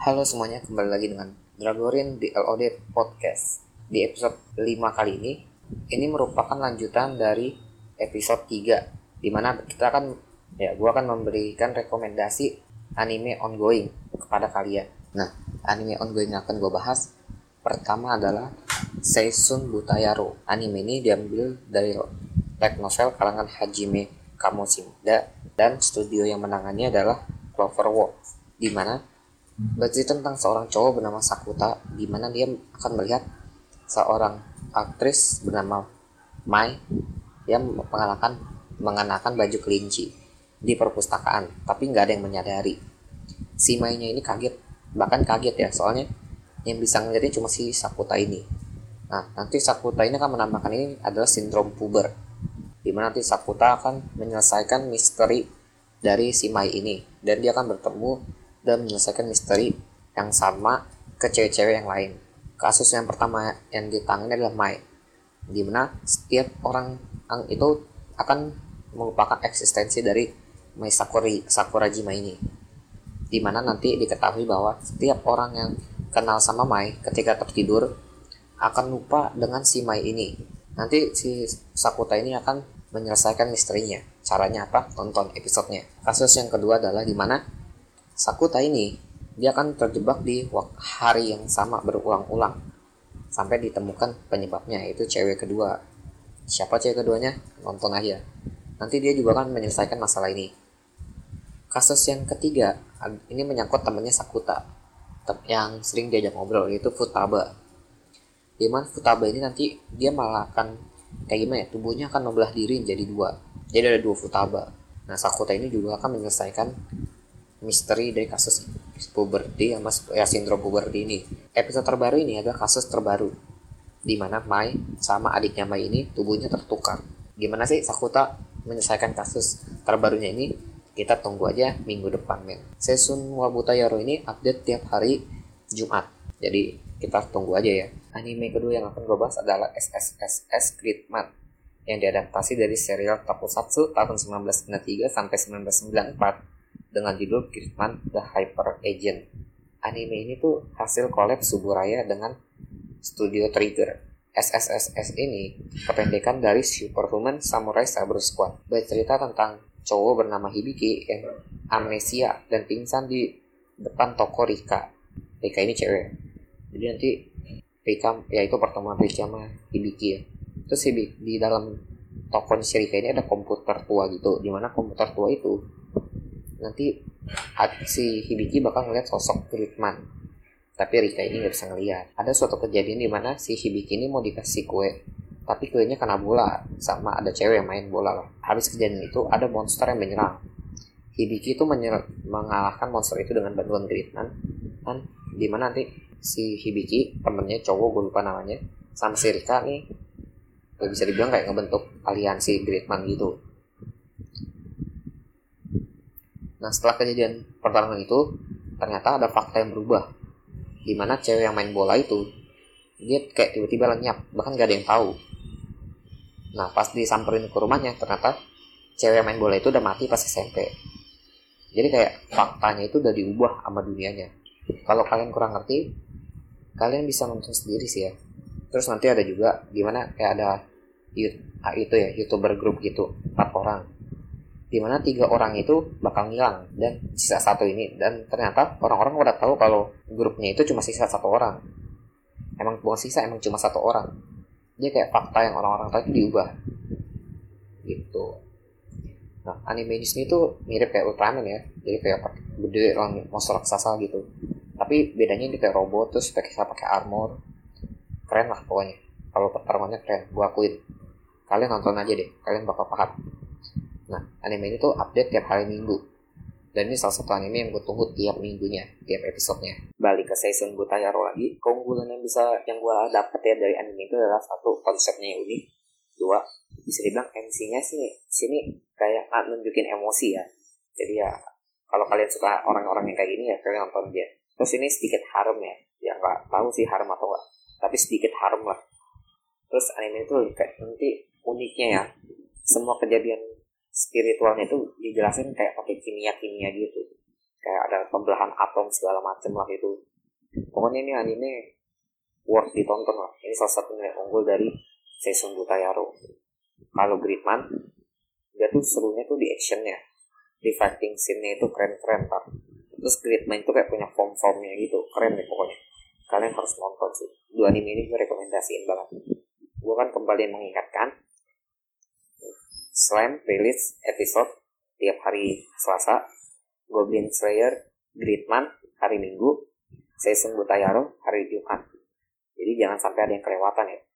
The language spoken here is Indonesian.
Halo semuanya, kembali lagi dengan Dragorin di LOD Podcast. Di episode 5 kali ini, ini merupakan lanjutan dari episode 3 Di mana kita akan, ya gue akan memberikan rekomendasi anime ongoing kepada kalian Nah, anime ongoing yang akan gue bahas Pertama adalah Seisun Butayaro Anime ini diambil dari light novel kalangan Hajime Kamoshida Dan studio yang menangannya adalah Cloverworks di mana bercerita tentang seorang cowok bernama Sakuta di mana dia akan melihat seorang aktris bernama Mai yang mengenakan mengenakan baju kelinci di perpustakaan tapi nggak ada yang menyadari. Si Mai-nya ini kaget bahkan kaget ya soalnya yang bisa ngeliatnya cuma si Sakuta ini. Nah nanti Sakuta ini akan menambahkan ini adalah sindrom puber di mana nanti Sakuta akan menyelesaikan misteri dari si Mai ini dan dia akan bertemu dan menyelesaikan misteri yang sama ke cewek-cewek yang lain. Kasus yang pertama yang ditangani adalah Mai, di mana setiap orang yang itu akan melupakan eksistensi dari Mai Sakuri Sakurajima ini. Di mana nanti diketahui bahwa setiap orang yang kenal sama Mai ketika tertidur akan lupa dengan si Mai ini. Nanti si Sakuta ini akan menyelesaikan misterinya. Caranya apa? Tonton episodenya. Kasus yang kedua adalah di mana Sakuta ini dia akan terjebak di hari yang sama berulang-ulang sampai ditemukan penyebabnya yaitu cewek kedua. Siapa cewek keduanya? Nonton aja. Nanti dia juga akan menyelesaikan masalah ini. Kasus yang ketiga ini menyangkut temannya Sakuta yang sering diajak ngobrol yaitu Futaba. Di mana Futaba ini nanti dia malah akan kayak gimana ya tubuhnya akan membelah diri jadi dua. Jadi ada dua Futaba. Nah Sakuta ini juga akan menyelesaikan misteri dari kasus puberti sama ya sindrom puberti ini. Episode terbaru ini adalah kasus terbaru di mana Mai sama adiknya Mai ini tubuhnya tertukar. Gimana sih Sakuta menyelesaikan kasus terbarunya ini? Kita tunggu aja minggu depan, men. Season Wabuta Yaro ini update tiap hari Jumat. Jadi kita tunggu aja ya. Anime kedua yang akan gue bahas adalah SSSS Gridman yang diadaptasi dari serial Tokusatsu tahun 1993 sampai 1994 dengan judul Gridman The Hyper Agent. Anime ini tuh hasil collab Suburaya dengan Studio Trigger. SSSS ini kependekan dari Superhuman Samurai Saber Squad. Bercerita tentang cowok bernama Hibiki yang amnesia dan pingsan di depan toko Rika. Rika ini cewek. Jadi nanti Rika, ya itu pertemuan Rika sama Hibiki ya. Terus Hibiki, di dalam toko si Rika ini ada komputer tua gitu. Di mana komputer tua itu nanti si Hibiki bakal ngeliat sosok Gridman tapi Rika ini nggak bisa ngeliat. Ada suatu kejadian di mana si Hibiki ini mau dikasih kue tapi kuenya kena bola sama ada cewek yang main bola lah. Habis kejadian itu ada monster yang menyerang. Hibiki itu menyerang, mengalahkan monster itu dengan bantuan Gridman dan di mana nanti si Hibiki temennya cowok gue lupa namanya sama si Rika nih bisa dibilang kayak ngebentuk aliansi Gridman gitu Nah setelah kejadian pertarungan itu ternyata ada fakta yang berubah. Di mana cewek yang main bola itu dia kayak tiba-tiba lenyap bahkan gak ada yang tahu. Nah pas disamperin ke rumahnya ternyata cewek yang main bola itu udah mati pas SMP jadi kayak faktanya itu udah diubah sama dunianya. Kalau kalian kurang ngerti kalian bisa nonton sendiri sih ya. Terus nanti ada juga gimana kayak ada itu ya youtuber grup gitu empat orang di mana tiga orang itu bakal ngilang dan sisa satu ini dan ternyata orang-orang udah tahu kalau grupnya itu cuma sisa satu orang. Emang bukan sisa emang cuma satu orang. Dia kayak fakta yang orang-orang tahu itu diubah. Gitu. Nah anime sini tuh mirip kayak Ultraman ya. Jadi kayak gede orang monster raksasa gitu. Tapi bedanya ini kayak robot terus pakai pakai armor. Keren lah pokoknya. Kalau pertarungannya keren gua akuin. Kalian nonton aja deh kalian bakal paham anime ini tuh update tiap hari minggu. Dan ini salah satu anime yang gue tunggu tiap minggunya, tiap episodenya. Balik ke season Butayaro lagi, keunggulan yang bisa yang gue dapet ya dari anime itu adalah satu konsepnya yang unik, dua bisa dibilang MC-nya sih sini kayak nggak nunjukin emosi ya. Jadi ya kalau kalian suka orang-orang yang kayak gini ya kalian nonton dia. Terus ini sedikit harum ya, ya nggak tahu sih harum atau enggak, tapi sedikit harum lah. Terus anime itu kayak nanti uniknya ya, semua kejadian spiritualnya itu dijelasin kayak pakai kimia-kimia gitu. Kayak ada pembelahan atom segala macem lah itu. Pokoknya ini anime worth ditonton lah. Ini salah satu yang unggul dari season Butayaro. Kalau Gridman dia tuh serunya tuh di actionnya. Di fighting scene-nya itu keren-keren pak. Terus Gridman itu kayak punya form-formnya gitu. Keren deh pokoknya. Kalian harus nonton sih. Dua anime ini gue rekomendasiin banget. Gue kan kembali mengingatkan Slam rilis episode tiap hari Selasa Goblin Slayer Gridman hari Minggu Season Butayaro hari Jumat. Jadi jangan sampai ada yang kelewatan ya